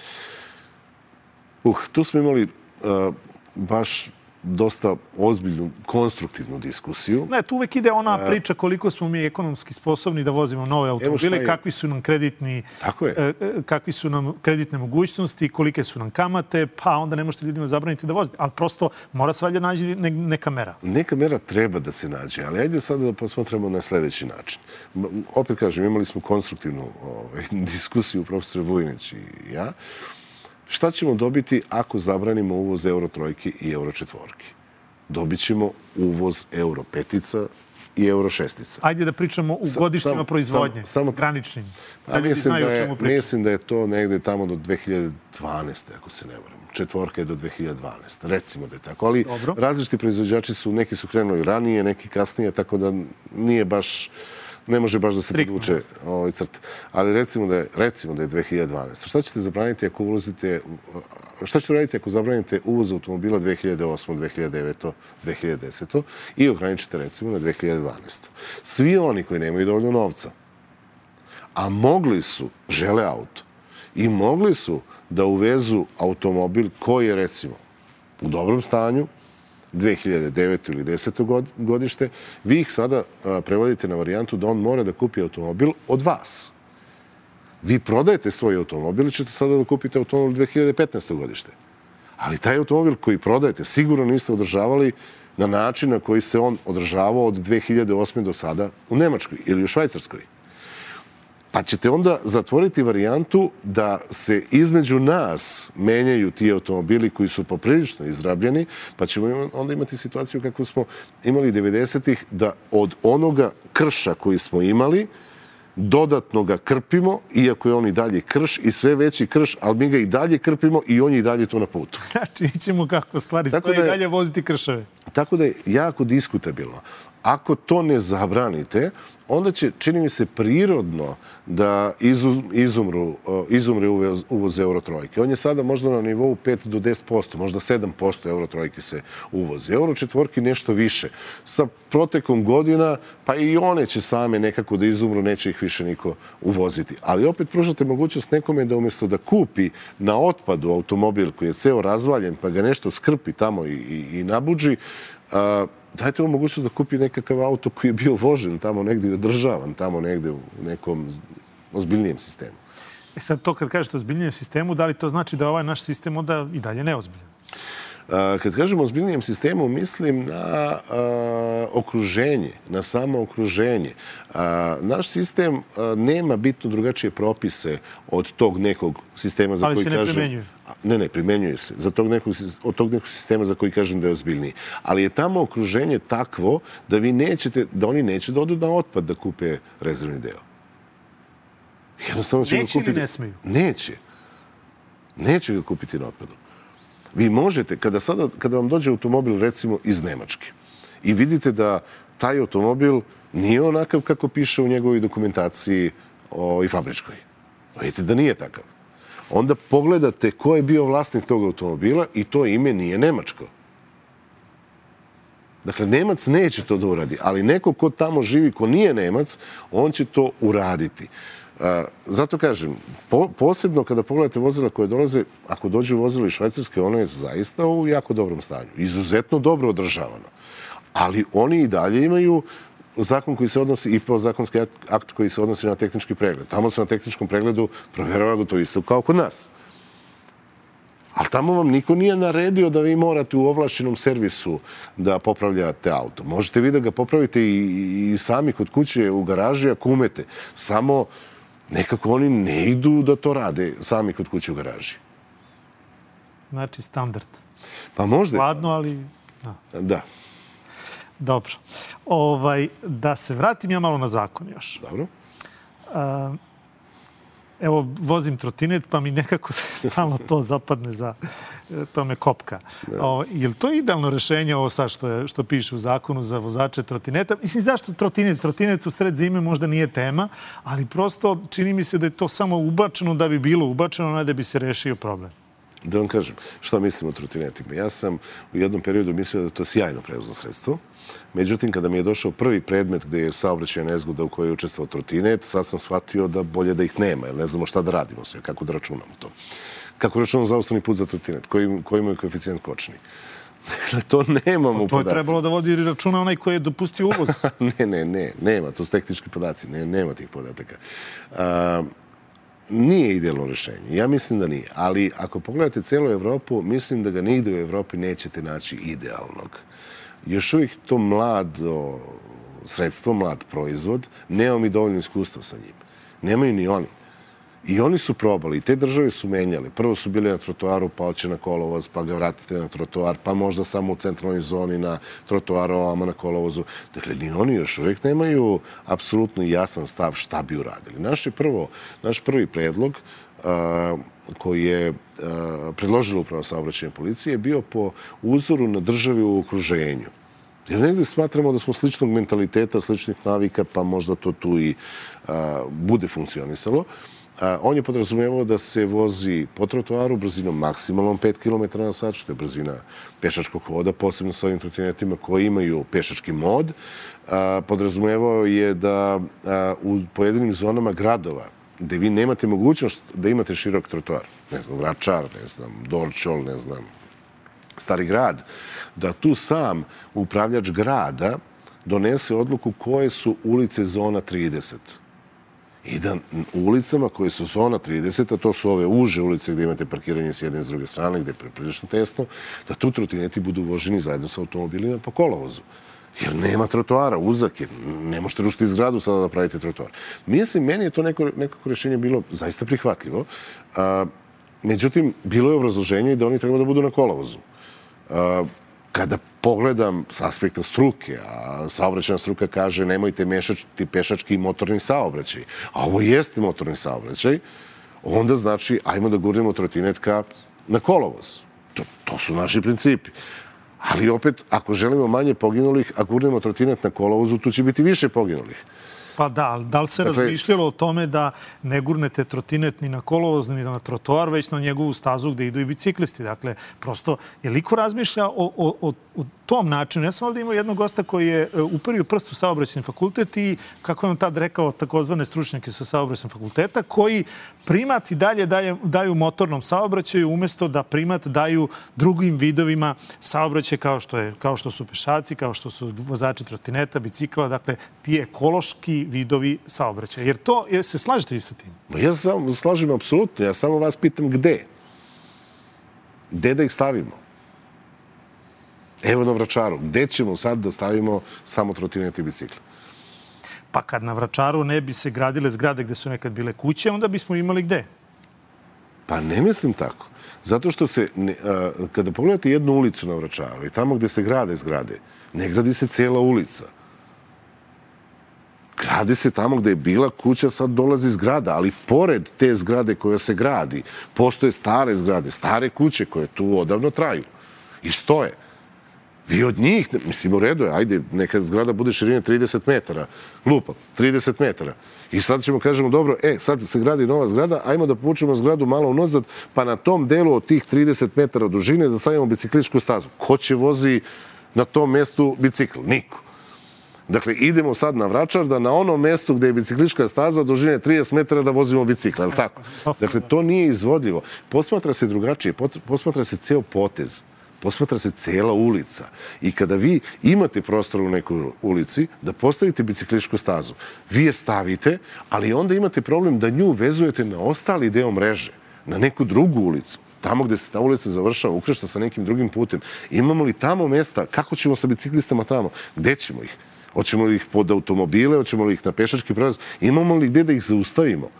Uh, tu smo imali uh, baš dosta ozbiljnu, konstruktivnu diskusiju. Ne, tu uvek ide ona priča koliko smo mi ekonomski sposobni da vozimo nove automobile, kakvi su nam kreditni, Tako je. E, e, kakvi su nam kreditne mogućnosti, kolike su nam kamate, pa onda ne možete ljudima zabraniti da vozite. Ali prosto mora se valjda nađi neka mera. Neka mera treba da se nađe, ali ajde sada da posmatramo na sledeći način. Opet kažem, imali smo konstruktivnu ovaj, diskusiju profesor Vujnić i ja. Šta ćemo dobiti ako zabranimo uvoz euro trojke i euro četvorke? Dobit ćemo uvoz euro petica i euro šestica. Ajde da pričamo u godištima sam, proizvodnje, sam, samo, graničnim. Da ljudi mislim da je. Mislim da je to negde tamo do 2012. ako se ne varam. Četvorka je do 2012. Recimo da je tako. Ali Dobro. različiti proizvođači su, neki su krenuli ranije, neki kasnije, tako da nije baš ne može baš da se podvuče ovaj crt. Ali recimo da je, recimo da je 2012. Šta ćete zabraniti ako uvozite, šta ćete raditi ako zabranite uvoz automobila 2008, 2009, 2010 i ograničite recimo na 2012. Svi oni koji nemaju dovoljno novca, a mogli su, žele auto, i mogli su da uvezu automobil koji je recimo u dobrom stanju, 2009. ili 10. godište, vi ih sada prevodite na varijantu da on mora da kupi automobil od vas. Vi prodajete svoj automobil i ćete sada da kupite automobil 2015. godište. Ali taj automobil koji prodajete sigurno niste održavali na način na koji se on održavao od 2008. do sada u Nemačkoj ili u Švajcarskoj. Pa ćete onda zatvoriti varijantu da se između nas menjaju ti automobili koji su poprilično izrabljeni, pa ćemo onda imati situaciju kako smo imali 90-ih, da od onoga krša koji smo imali, dodatno ga krpimo, iako je on i dalje krš i sve veći krš, ali mi ga i dalje krpimo i on je i dalje tu na putu. Znači, ćemo kako stvari stoje da je, i dalje voziti kršave. Tako da je jako diskutabilno. Ako to ne zabranite, onda će, čini mi se, prirodno da izumru, izumre uvoz eurotrojke. On je sada možda na nivou 5 do 10%, možda 7% eurotrojke se uvozi. Euro četvorki nešto više. Sa protekom godina, pa i one će same nekako da izumru, neće ih više niko uvoziti. Ali opet pružate mogućnost nekome da umjesto da kupi na otpadu automobil koji je ceo razvaljen, pa ga nešto skrpi tamo i, i, i nabuđi, dajte mu mogućnost da kupi nekakav auto koji je bio vožen tamo negdje i održavan, tamo negdje u nekom ozbiljnijem sistemu. E sad to kad kažete ozbiljnijem sistemu, da li to znači da ovaj naš sistem onda i dalje neozbiljan? Kad kažemo ozbiljnijem sistemu, mislim na a, okruženje, na samo okruženje. A, naš sistem a, nema bitno drugačije propise od tog nekog sistema za Ali koji kažem... Ali se ne primenjuje? Ne, ne, primenjuje se. Za tog nekog, od tog nekog sistema za koji kažem da je ozbiljniji. Ali je tamo okruženje takvo da vi nećete, da oni neće da odu na otpad da kupe rezervni deo. Jednostavno će neće ga kupiti... ili ne smiju? Neće. Neće ga kupiti na otpadu. Vi možete, kada, sada, kada vam dođe automobil recimo iz Nemačke i vidite da taj automobil nije onakav kako piše u njegovoj dokumentaciji o, i fabričkoj. Vidite da nije takav. Onda pogledate ko je bio vlasnik tog automobila i to ime nije Nemačko. Dakle, Nemac neće to da uradi, ali neko ko tamo živi, ko nije Nemac, on će to uraditi. Zato kažem, po, posebno kada pogledate vozila koje dolaze, ako dođe vozilo iz Švajcarske, ono je zaista u jako dobrom stanju. Izuzetno dobro održavano. Ali oni i dalje imaju zakon koji se odnosi i zakonski akt koji se odnosi na tehnički pregled. Tamo se na tehničkom pregledu provjerava go to isto kao kod nas. Ali tamo vam niko nije naredio da vi morate u ovlašćenom servisu da popravljate auto. Možete vi da ga popravite i, i sami kod kuće u garaži ako umete. Samo nekako oni ne idu da to rade sami kod kuće u garaži. Znači standard. Pa možda je Hladno, ali... Da. da. Dobro. Ovaj, da se vratim ja malo na zakon još. Dobro. Uh, evo, vozim trotinet, pa mi nekako stalno to zapadne za to me kopka. Da. O, je li to idealno rešenje ovo sad što, je, što piše u zakonu za vozače trotineta? Mislim, zašto trotinet? Trotinet u sred zime možda nije tema, ali prosto čini mi se da je to samo ubačeno da bi bilo ubačeno, ne da bi se rešio problem. Da vam kažem, šta mislim o trotinetima? Ja sam u jednom periodu mislio da je to sjajno prevozno sredstvo. Međutim, kada mi je došao prvi predmet gde je saobraćaj nezgoda u kojoj je učestvao trotinet, sad sam shvatio da bolje da ih nema, jer ne znamo šta da radimo sve, kako da računamo to. Kako računamo zaustavni put za trotinet, koji, koji imaju koeficijent kočni. Dakle, to nemamo u To je trebalo da vodi računa onaj koji je dopustio uvoz. ne, ne, ne, nema, to su tehnički podaci, ne, nema tih podataka. A, nije idealno rešenje. Ja mislim da nije. Ali ako pogledate celu Evropu, mislim da ga nigde u Evropi nećete naći idealnog još uvijek to mlado sredstvo, mlad proizvod, nema mi dovoljno iskustva sa njim. Nemaju ni oni. I oni su probali, i te države su menjali. Prvo su bili na trotoaru, pa oće na kolovoz, pa ga vratite na trotoar, pa možda samo u centralnoj zoni na trotoaru, ovama na kolovozu. Dakle, ni oni još uvijek nemaju apsolutno jasan stav šta bi uradili. Naš je prvo, naš prvi predlog uh, koji je uh, predložila upravo saobraćenje policije je bio po uzoru na državi u okruženju. Jer negde smatramo da smo sličnog mentaliteta, sličnih navika, pa možda to tu i a, bude funkcionisalo. A, on je podrazumevao da se vozi po trotoaru brzinom maksimalnom 5 km na sat, što je brzina pešačkog hoda, posebno sa ovim trotinetima koji imaju pešački mod. Podrazumevao je da u pojedinim zonama gradova gde vi nemate mogućnost da imate širok trotoar, ne znam, Vračar, ne znam, Dorčol, ne znam, Stari grad, da tu sam upravljač grada donese odluku koje su ulice zona 30 i da ulicama koje su zona 30, a to su ove uže ulice gde imate parkiranje s jedne i s druge strane, gde je preprilično tesno, da tu trotineti budu voženi zajedno sa automobilima po kolovozu. Jer nema trotoara, uzak je. Ne možete rušiti zgradu sada da pravite trotoar. Mislim, meni je to neko, nekako rešenje bilo zaista prihvatljivo. A, međutim, bilo je obrazloženje da oni treba da budu na kolovozu. A, kada pogledam s aspekta struke, a saobraćena struka kaže nemojte mešati pešački i motorni saobraćaj, a ovo jeste motorni saobraćaj, onda znači ajmo da gurnemo trotinetka na kolovoz. To, to su naši principi. Ali opet, ako želimo manje poginulih, a gurnemo trotinet na kolovozu, tu će biti više poginulih. Pa da, ali da li se dakle, razmišljalo o tome da ne gurnete trotinet ni na kolovoz, ni na trotoar, već na njegovu stazu gde idu i biciklisti? Dakle, prosto, je liko razmišlja o, o, o, o tom načinu? Ja sam ovde imao jednog gosta koji je e, uperio prst u saobraćeni fakultet i, kako je on tad rekao, takozvane stručnjake sa saobraćenog fakulteta, koji primat i dalje daje, daju motornom saobraćaju umesto da primat daju drugim vidovima saobraćaja kao što, je, kao što su pešaci, kao što su vozači trotineta, bicikla, dakle, ti ekološki vidovi saobraćaja. Jer to, jer se slažete vi sa tim? Ja sam slažem apsolutno. Ja samo vas pitam gde? Gde da ih stavimo? Evo na Vračaru. Gde ćemo sad da stavimo samo trotinete i bicikle? Pa kad na Vračaru ne bi se gradile zgrade gde su nekad bile kuće, onda bismo imali gde? Pa ne mislim tako. Zato što se, ne, a, kada pogledate jednu ulicu na Vračaru i tamo gde se grade zgrade, ne gradi se cijela ulica. Gradi se tamo gde je bila kuća, sad dolazi zgrada, ali pored te zgrade koja se gradi, postoje stare zgrade, stare kuće koje tu odavno traju i stoje. Vi od njih, mislim, u redu je, ajde, neka zgrada bude širine 30 metara, lupa, 30 metara. I sad ćemo kažemo, dobro, e, sad se gradi nova zgrada, ajmo da povučemo zgradu malo unazad, pa na tom delu od tih 30 metara dužine da stavimo bicikličku stazu. Ko će vozi na tom mestu bicikl? Niko. Dakle, idemo sad na Vračar da na onom mestu gde je biciklička staza dužine 30 metara da vozimo bicikl, je tako? Dakle, to nije izvodljivo. Posmatra se drugačije, posmatra se ceo potez posmatra se cela ulica. I kada vi imate prostor u nekoj ulici da postavite bicikličku stazu, vi je stavite, ali onda imate problem da nju vezujete na ostali deo mreže, na neku drugu ulicu tamo gde se ta ulica završava, ukrešta sa nekim drugim putem. Imamo li tamo mesta? Kako ćemo sa biciklistama tamo? Gde ćemo ih? Hoćemo li ih pod automobile? Hoćemo li ih na pešački prelaz? Imamo li gde da ih zaustavimo?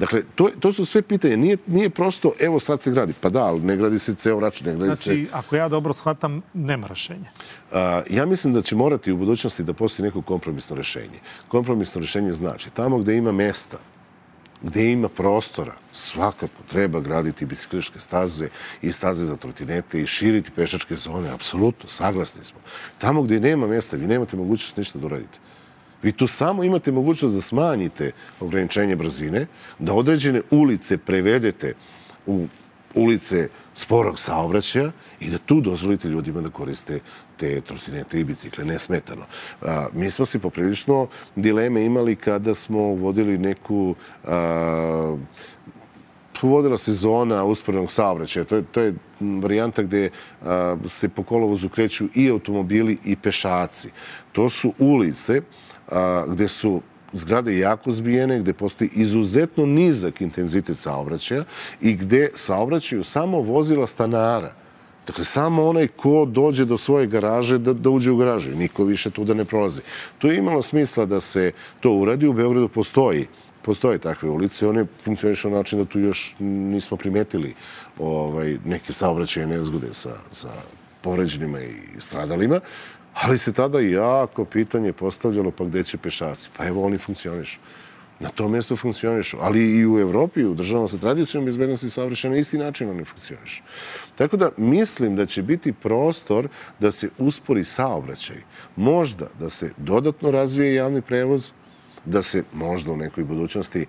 Dakle, to, to su sve pitanje. Nije, nije prosto, evo sad se gradi. Pa da, ali ne gradi se ceo rač, ne gradi znači, se... ako ja dobro shvatam, nema rešenja. A, ja mislim da će morati u budućnosti da postoji neko kompromisno rešenje. Kompromisno rešenje znači tamo gde ima mesta, gde ima prostora, svakako treba graditi bicikličke staze i staze za trotinete i širiti pešačke zone. Apsolutno, saglasni smo. Tamo gde nema mesta, vi nemate mogućnost ništa da uradite. Vi tu samo imate mogućnost da smanjite ograničenje brzine, da određene ulice prevedete u ulice sporog saobraćaja i da tu dozvolite ljudima da koriste te trotinete i bicikle nesmetano. A, mi smo se poprilično dileme imali kada smo vodili neku a, vodila se zona usporenog saobraćaja. To je, to je varijanta gde a, se po kolovozu kreću i automobili i pešaci. To su ulice a, gde su zgrade jako zbijene, gde postoji izuzetno nizak intenzitet saobraćaja i gde saobraćaju samo vozila stanara. Dakle, samo onaj ko dođe do svoje garaže da, da uđe u garažu. Niko više tu da ne prolazi. To je imalo smisla da se to uradi. U Beogradu postoji postoje takve ulice. One funkcionišu na način da tu još nismo primetili ovaj, neke saobraćaje nezgode sa, sa povređenima i stradalima. Ali se tada jako pitanje postavljalo pa gde će pešaci? Pa evo oni funkcionišu. na tom mjestu funkcionišu. Ali i u Evropi, u državama sa tradicijom bezbednosti saobraćaja na isti način oni funkcionišu. Tako da mislim da će biti prostor da se uspori saobraćaj. Možda da se dodatno razvije javni prevoz, da se možda u nekoj budućnosti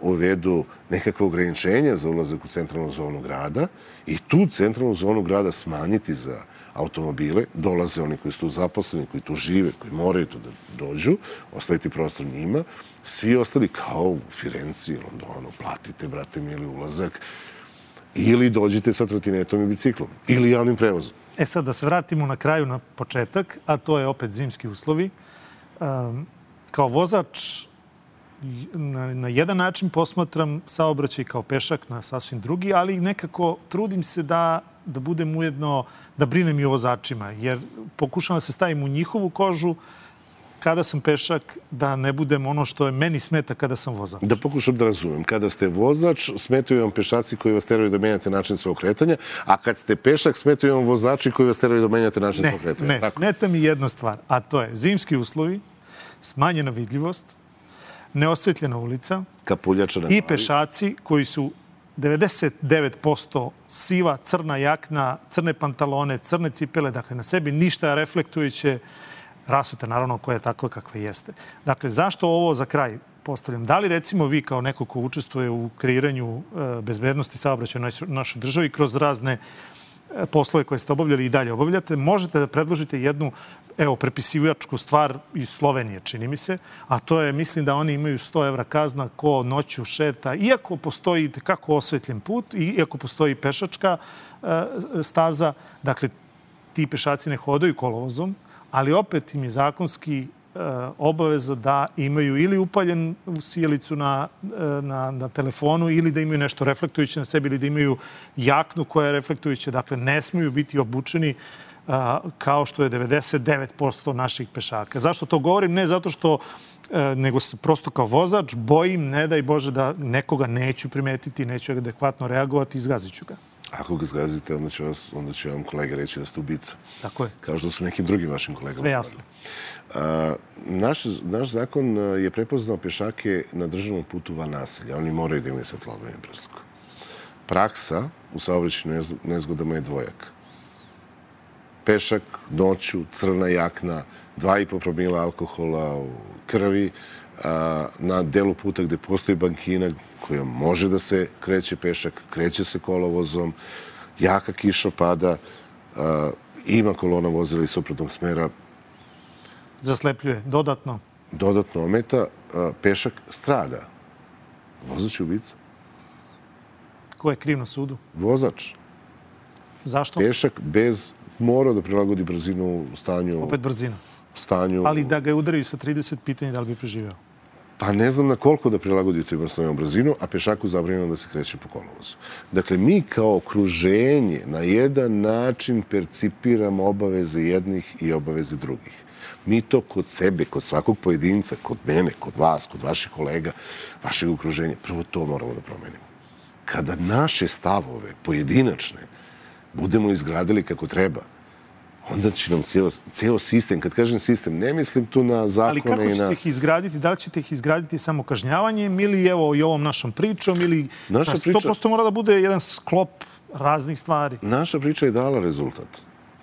uvedu nekakve ograničenja za ulazak u centralnu zonu grada i tu centralnu zonu grada smanjiti za automobile, dolaze oni koji su tu zaposleni, koji tu žive, koji moraju tu da dođu, ostaviti prostor njima, svi ostali kao u Firenci, Londonu, platite, brate mili, ulazak, ili dođite sa trotinetom i biciklom, ili javnim prevozom. E sad da se vratimo na kraju na početak, a to je opet zimski uslovi. Um, kao vozač na, na jedan način posmatram saobraćaj kao pešak na sasvim drugi, ali nekako trudim se da, da budem ujedno, da brinem i o vozačima, jer pokušam da se stavim u njihovu kožu, kada sam pešak, da ne budem ono što je meni smeta kada sam vozač. Da pokušam da razumem. Kada ste vozač, smetaju vam pešaci koji vas teraju da menjate način svog kretanja, a kad ste pešak, smetaju vam vozači koji vas teraju da menjate način ne, svog kretanja. Ne, Tako. smeta mi jedna stvar, a to je zimski uslovi, smanjena vidljivost, neosvetljena ulica Kapuljača i pešaci koji su 99% siva, crna jakna, crne pantalone, crne cipele, dakle na sebi ništa reflektujuće rasveta, naravno, koja je takva kakva jeste. Dakle, zašto ovo za kraj postavljam? Da li recimo vi kao neko ko učestvuje u kreiranju e, bezbednosti saobraćaja u našoj državi kroz razne e, poslove koje ste obavljali i dalje obavljate, možete da predložite jednu evo, prepisivačku stvar iz Slovenije, čini mi se, a to je, mislim da oni imaju 100 evra kazna ko noću šeta, iako postoji kako osvetljen put, iako postoji pešačka e, staza, dakle, ti pešaci ne hodaju kolovozom, ali opet im je zakonski e, obaveza da imaju ili upaljen sjelicu na, e, na, na telefonu ili da imaju nešto reflektujuće na sebi ili da imaju jaknu koja je reflektujuća. Dakle, ne smiju biti obučeni e, kao što je 99% naših pešaka. Zašto to govorim? Ne zato što nego se prosto kao vozač bojim, ne daj Bože, da nekoga neću primetiti, neću adekvatno reagovati i zgazit ću ga. Ako ga zgazite, onda će, vas, onda će vam kolega reći da ste ubica. Tako je. Kao što su nekim drugim vašim kolegama. Sve jasno. A, naš, naš zakon je prepoznao pešake na državnom putu van naselja. Oni moraju da imaju svetlobanje presluka. Praksa u saobraćaju nezgodama je dvojak. Pešak, noću, crna jakna, 2,5 promila alkohola u krvi, a, na delu puta gde postoji bankina koja može da se kreće pešak, kreće se kolovozom, jaka kiša pada, a, ima kolona vozila iz suprotnog smera. Zaslepljuje, dodatno. Dodatno ometa, pešak strada. Vozač je ubica. Ko je kriv na sudu? Vozač. Zašto? Pešak bez mora da prilagodi brzinu stanju... Opet brzina. Stanju... Ali da ga je udaraju sa 30 pitanja da li bi preživeo? pa ne znam na koliko da prilagodi tu imoslovnom brzinu, a pešaku zabranjeno da se kreće po kolovozu. Dakle, mi kao okruženje na jedan način percipiramo obaveze jednih i obaveze drugih. Mi to kod sebe, kod svakog pojedinca, kod mene, kod vas, kod vaših kolega, vašeg okruženja, prvo to moramo da promenimo. Kada naše stavove, pojedinačne, budemo izgradili kako treba, onda će nam ceo, ceo sistem, kad kažem sistem, ne mislim tu na zakone i na... Ali kako ćete ih izgraditi? Da li ćete ih izgraditi samo kažnjavanjem ili evo i ovom našom pričom ili... Naša znači, priča... To prosto mora da bude jedan sklop raznih stvari. Naša priča je dala rezultat.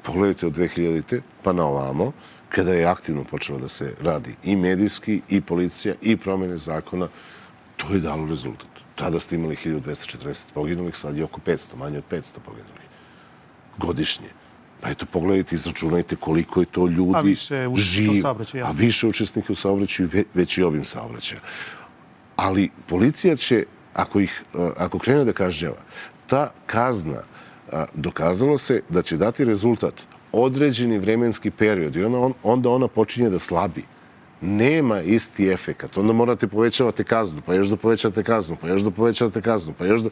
Pogledajte od 2000. pa na ovamo, kada je aktivno počelo da se radi i medijski, i policija, i promene zakona, to je dalo rezultat. Tada ste imali 1240 poginulih, sad je oko 500, manje od 500 poginulih. Godišnje. Pa eto, pogledajte, izračunajte koliko je to ljudi a više živ, u saobraćaju. A više učesnika u saobraćaju, veći obim saobraćaja. Ali policija će, ako, ih, ako krene da kažnjava, ta kazna dokazalo se da će dati rezultat određeni vremenski period i ona, onda ona počinje da slabi. Nema isti efekat. Onda morate povećavate kaznu, pa još da povećate kaznu, pa još da povećavate kaznu, pa još da...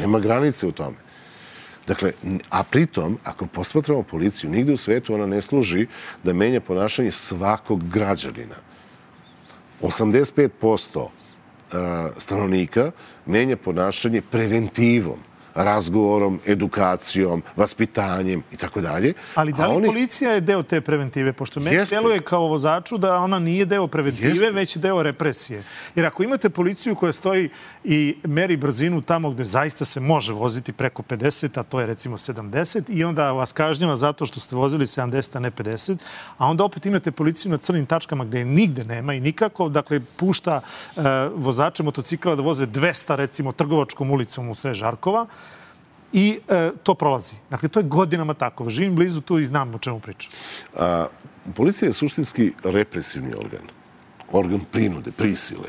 Nema granice u tome. Dakle, a pritom, ako posmatramo policiju, nigde u svetu ona ne služi da menja ponašanje svakog građanina. 85% stanovnika menja ponašanje preventivom, razgovorom, edukacijom, vaspitanjem i tako dalje. Ali da li A oni- policija je deo te preventive? Pošto meni Jeste. deluje kao vozaču da ona nije deo preventive, Jeste. već deo represije. Jer ako imate policiju koja stoji i meri brzinu tamo gde zaista se može voziti preko 50, a to je recimo 70, i onda vas kažnjava zato što ste vozili 70, a ne 50, a onda opet imate policiju na crnim tačkama gde je nigde nema i nikako, dakle, pušta e, vozače motocikla da voze 200, recimo, trgovačkom ulicom u sred Žarkova, i e, to prolazi. Dakle, to je godinama tako. Živim blizu tu i znam o čemu pričam. A, policija je suštinski represivni organ. Organ prinude, prisile.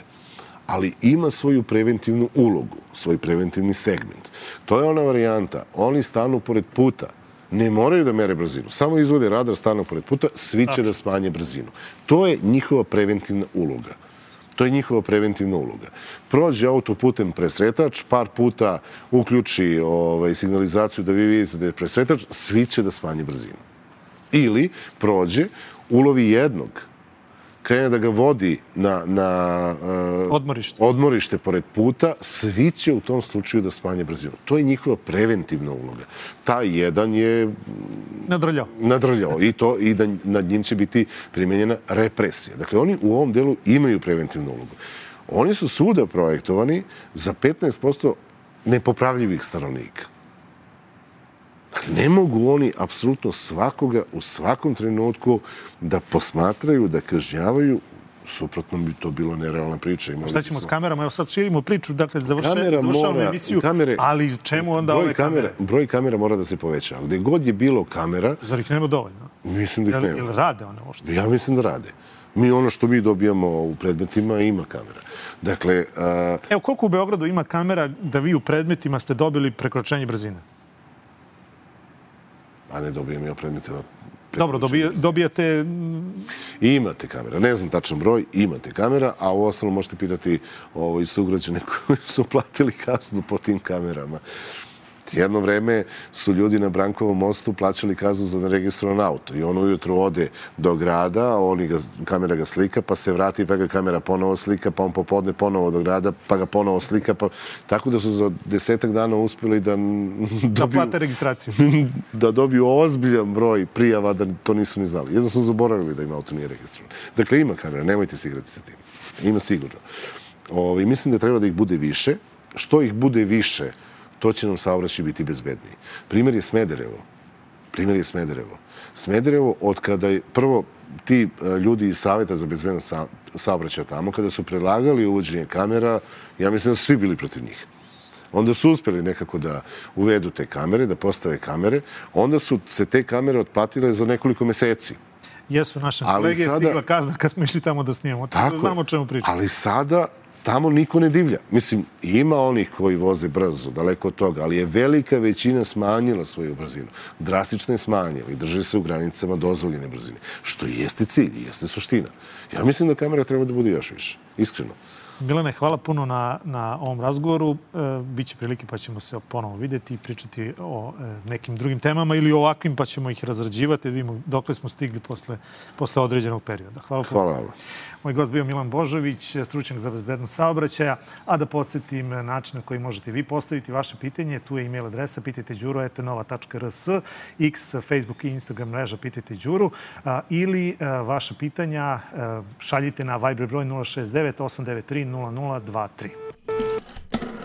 Ali ima svoju preventivnu ulogu, svoj preventivni segment. To je ona varijanta. Oni stanu pored puta. Ne moraju da mere brzinu. Samo izvode radar, stanu pored puta, svi će da smanje brzinu. To je njihova preventivna uloga. To je njihova preventivna uloga. Prođe autoputem presretač, par puta uključi ovaj, signalizaciju da vi vidite da je presretač, svi će da smanje brzinu. Ili prođe, ulovi jednog, krene da ga vodi na, na uh, Odmorište. odmorište pored puta, svi će u tom slučaju da smanje brzinu. To je njihova preventivna uloga. Taj jedan je Nadrljao. nadrljao i to i da nad njim će biti primenjena represija. Dakle, oni u ovom delu imaju preventivnu ulogu. Oni su svuda projektovani za 15% nepopravljivih stanovnika. Ne mogu oni apsolutno svakoga u svakom trenutku da posmatraju, da kažnjavaju, suprotno bi to bilo nerealna priča. Imali Šta ćemo bismo- s kamerama? Evo sad širimo priču, dakle završe, Kamera završavamo mora- emisiju, kamere- ali čemu onda broj ove kamere? Broj kamera mora da se poveća. Gde god je bilo kamera, Zar ih nema dovoljno? mislim da ih nema. jel rade one uopšte? Ja mislim da rade. Mi ono što mi dobijamo u predmetima ima kamera. Dakle, a, Evo, koliko u Beogradu ima kamera da vi u predmetima ste dobili prekročenje brzine? A ne dobijem ja u predmetima. Dobro, dobija, dobijate... I imate kamera. Ne znam tačan broj, imate kamera, a u ostalom možete pitati ovaj, sugrađane koji su platili kaznu po tim kamerama. Jedno vreme su ljudi na Brankovom mostu plaćali kaznu za neregistrovan auto i on ujutru ode do grada, oni ga, kamera ga slika, pa se vrati, pa ga kamera ponovo slika, pa on popodne ponovo do grada, pa ga ponovo slika, pa... tako da su za desetak dana uspeli da Da dobiju, plate registraciju. da dobiju ozbiljan broj prijava da to nisu ni znali. Jedno su zaboravili da im auto nije registrovan. Dakle, ima kamera, nemojte se igrati sa tim. Ima sigurno. Ovi, mislim da treba da ih bude više. Što ih bude više, to će nam saobraćaj biti bezbedniji. Primer je Smederevo. Primer je Smederevo. Smederevo, od kada je prvo ti e, ljudi iz Saveta za bezbednost sa, saobraćaja tamo, kada su predlagali uvođenje kamera, ja mislim da su svi bili protiv njih. Onda su uspeli nekako da uvedu te kamere, da postave kamere. Onda su se te kamere otplatile za nekoliko meseci. Jesu našem Ali kolege je stigla kazna kad smo išli tamo da snimamo. Tako, da je. znamo o čemu pričamo. Ali sada tamo niko ne divlja. Mislim, ima onih koji voze brzo, daleko od toga, ali je velika većina smanjila svoju brzinu. Drastično je smanjila i drže se u granicama dozvoljene brzine. Što i jeste cilj, i jeste suština. Ja mislim da kamera treba da bude još više. Iskreno. Milane, hvala puno na, na ovom razgovoru. E, Biće prilike pa ćemo se ponovo videti i pričati o e, nekim drugim temama ili ovakvim pa ćemo ih razrađivati da vidimo dokle smo stigli posle, posle određenog perioda. Hvala puno. Hvala. Moj gost bio Milan Božović, stručnjak za bezbednost saobraćaja. A da podsjetim način na koji možete vi postaviti vaše pitanje. Tu je e-mail adresa pitajte đuro.nova.rs, x, Facebook i Instagram mreža pitajte đuru ili a, vaša pitanja a, šaljite na Viber broj 069 893 0023.